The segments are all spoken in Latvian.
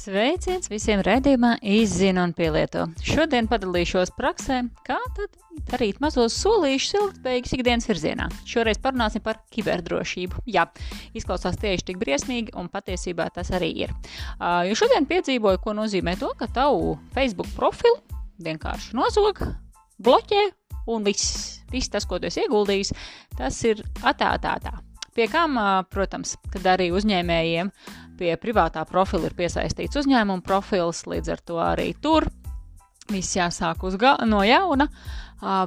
Sveiciens visiem redzējumā, izzina un pielieto. Šodien padalīšos praksē, kā tad darīt mazos solīšus ilgspējīgas ikdienas virzienā. Šoreiz parunāsim par kiberdrošību. Jā, izklausās tieši tik briesmīgi, un patiesībā tas arī ir. Uh, jo šodien piedzīvoju, ko nozīmē to, ka tavu Facebook profilu vienkārši nozog, bloķē, un viss, viss tas, ko tu esi ieguldījis, tas ir atētātā. Pie kam, protams, kad arī uzņēmējiem pie privātā profila ir piesaistīts uzņēmuma profils, līdz ar to arī tur viss jāsāk no jauna.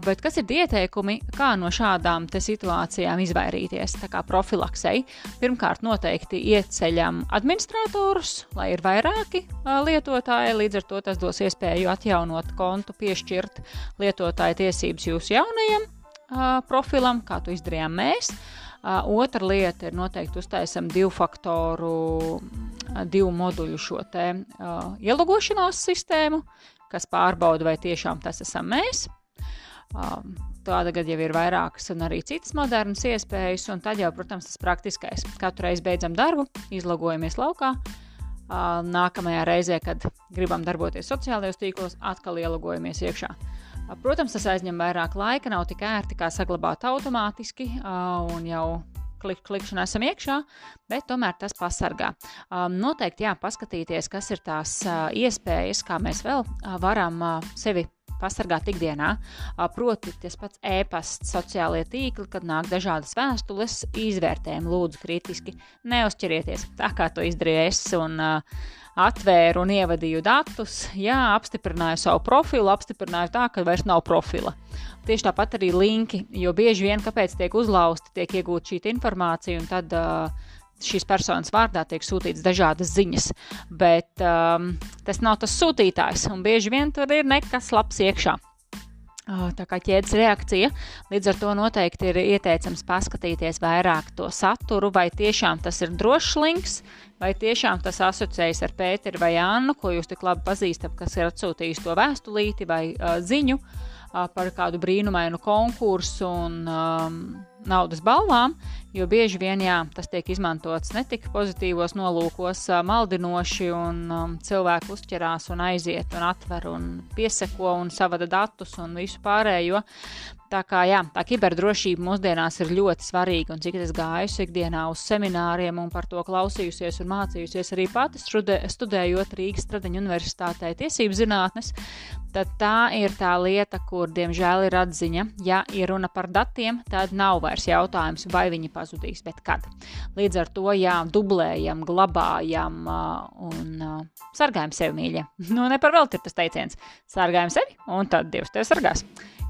Bet kas ir ieteikumi, kā no šādām situācijām izvairīties? Tā kā profilaksei. Pirmkārt, noteikti ieceļam administratorus, lai ir vairāki lietotāji. Līdz ar to tas dos iespēju atjaunot kontu, piešķirt lietotāju tiesības jūsu jaunajam profilam, kā to izdarījām mēs. Uh, Otra lieta ir noteikti uztaisam divu faktoru, divu moduļu šo te uh, ielogošanās sistēmu, kas pārbauda, vai tiešām tas esam mēs. Um, Tāda gada jau ir vairākas un arī citas modernas iespējas, un tad jau, protams, tas praktiskais. Katru reizi beidzam darbu, izlogojamies laukā. Nākamajā reizē, kad gribam darboties sociālajos tīklos, atkal ielogojamies iekšā. Protams, tas aizņem vairāk laika, nav tik ērti kā saglabāt automātiski un jau klik, klikšana esam iekšā, bet tomēr tas pasargā. Um, noteikti jā, paskatīties, kas ir tās uh, iespējas, kā mēs vēl uh, varam uh, sevi pasargāt ikdienā. Proti, tas pats e-pasts, sociālie tīkli, kad nāk dažādas vēstules, izvērtējam, lūdzu, kritiski. Neuzķerieties tā, kā to izdarīju es. Un, atvēru un ievadīju datus, jā, apstiprināju savu profilu, apstiprināju tā, ka vairs nav profila. Tieši tāpat arī linki, jo bieži vien, kāpēc tiek uzlausti, tiek iegūta šī informācija, un tad uh, šīs personas vārdā tiek sūtītas dažādas ziņas, bet um, tas nav tas sūtītājs, un bieži vien tur ir nekas labs iekšā. Tā kā ķēdes reakcija, līdz ar to noteikti ir ieteicams paskatīties vairāk to saturu, vai tiešām tas ir drošs links, vai tiešām tas asociējas ar Pēteru vai Annu, ko jūs tik labi pazīstat, kas ir atsūtījis to vēstulīti vai uh, ziņu uh, par kādu brīnumainu konkursu un um, naudas balvām, jo bieži vien jā, tas tiek izmantots ne tik pozitīvos nolūkos, maldinoši, un um, cilvēki uzķerās un aiziet un atver un pieseko un savada datus un visu pārējo. Tā kā jā, tā kiberdrošība mūsdienās ir ļoti svarīga, un cik es gāju ikdienā uz semināriem un par to klausījusies un mācījusies arī pati studē, studējot Rīgas Stradiņu universitātē tiesību zinātnes, tad tā ir tā lieta, kur diemžēl ir atziņa. Ja ir runa par datiem, tad nav vairs jautājums, vai viņi pazudīs, bet kad. Līdz ar to jā, dublējam, glabājam un sargājam sevi mīļie. Nu, ne par velti ir tas teiciens. Sargājam sevi, un tad Dievs tevi sargās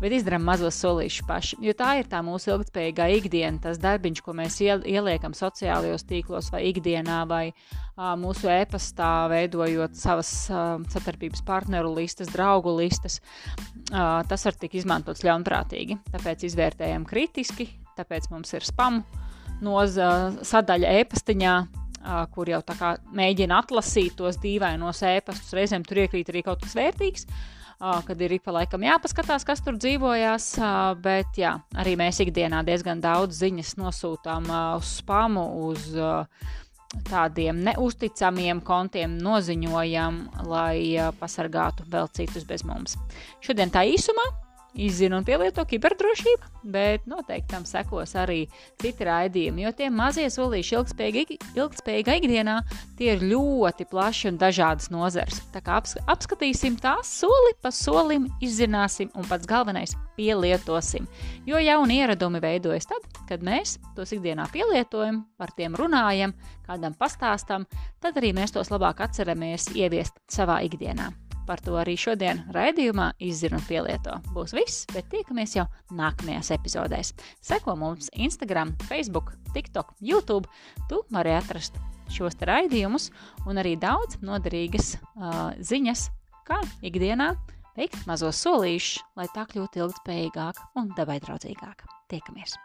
bet izdarām mazos solīšus paši. Jo tā ir tā mūsu ilgspējīgā ikdiena, tas darbiņš, ko mēs ieliekam sociālajos tīklos vai ikdienā, vai mūsu e-pastā, veidojot savas a, satarbības partneru listas, draugu listas. Tas var tikt izmantots ļaunprātīgi. Tāpēc izvērtējam kritiski, tāpēc mums ir spam noza sadaļa e-pastiņā, kur jau tā kā mēģina atlasīt tos dīvainos ēpastus. Reizēm tur iekrīt arī kaut kas vērtīgs, kad ir ik pa laikam jāpaskatās, kas tur dzīvojās. Bet jā, arī mēs ikdienā diezgan daudz ziņas nosūtām uz spamu, uz tādiem neusticamiem kontiem, noziņojam, lai pasargātu vēl citus bez mums. Šodien tā īsumā izzina un pielieto kiberdrošību, bet noteikti tam sekos arī citi raidījumi, jo tie mazie solīši ilgspējīgā ikdienā tie ir ļoti plaši un dažādas nozars. Tā kā aps, apskatīsim tās soli pa solim, izzināsim un pats galvenais pielietosim. Jo jauni ieradumi veidojas tad, kad mēs tos ikdienā pielietojam, par tiem runājam, kādam pastāstam, tad arī mēs tos labāk atceramies ieviest savā ikdienā. Par to arī šodien raidījumā izzina un pielieto. Būs viss, bet tiekamies jau nākamajās epizodēs. Seko mums Instagram, Facebook, TikTok, YouTube. Tu vari atrast šos raidījumus un arī daudz noderīgas uh, ziņas, kā ikdienā veikt mazos solīšus, lai tā kļūtu ilgspējīgāka un dabai draudzīgāka. Tiekamies!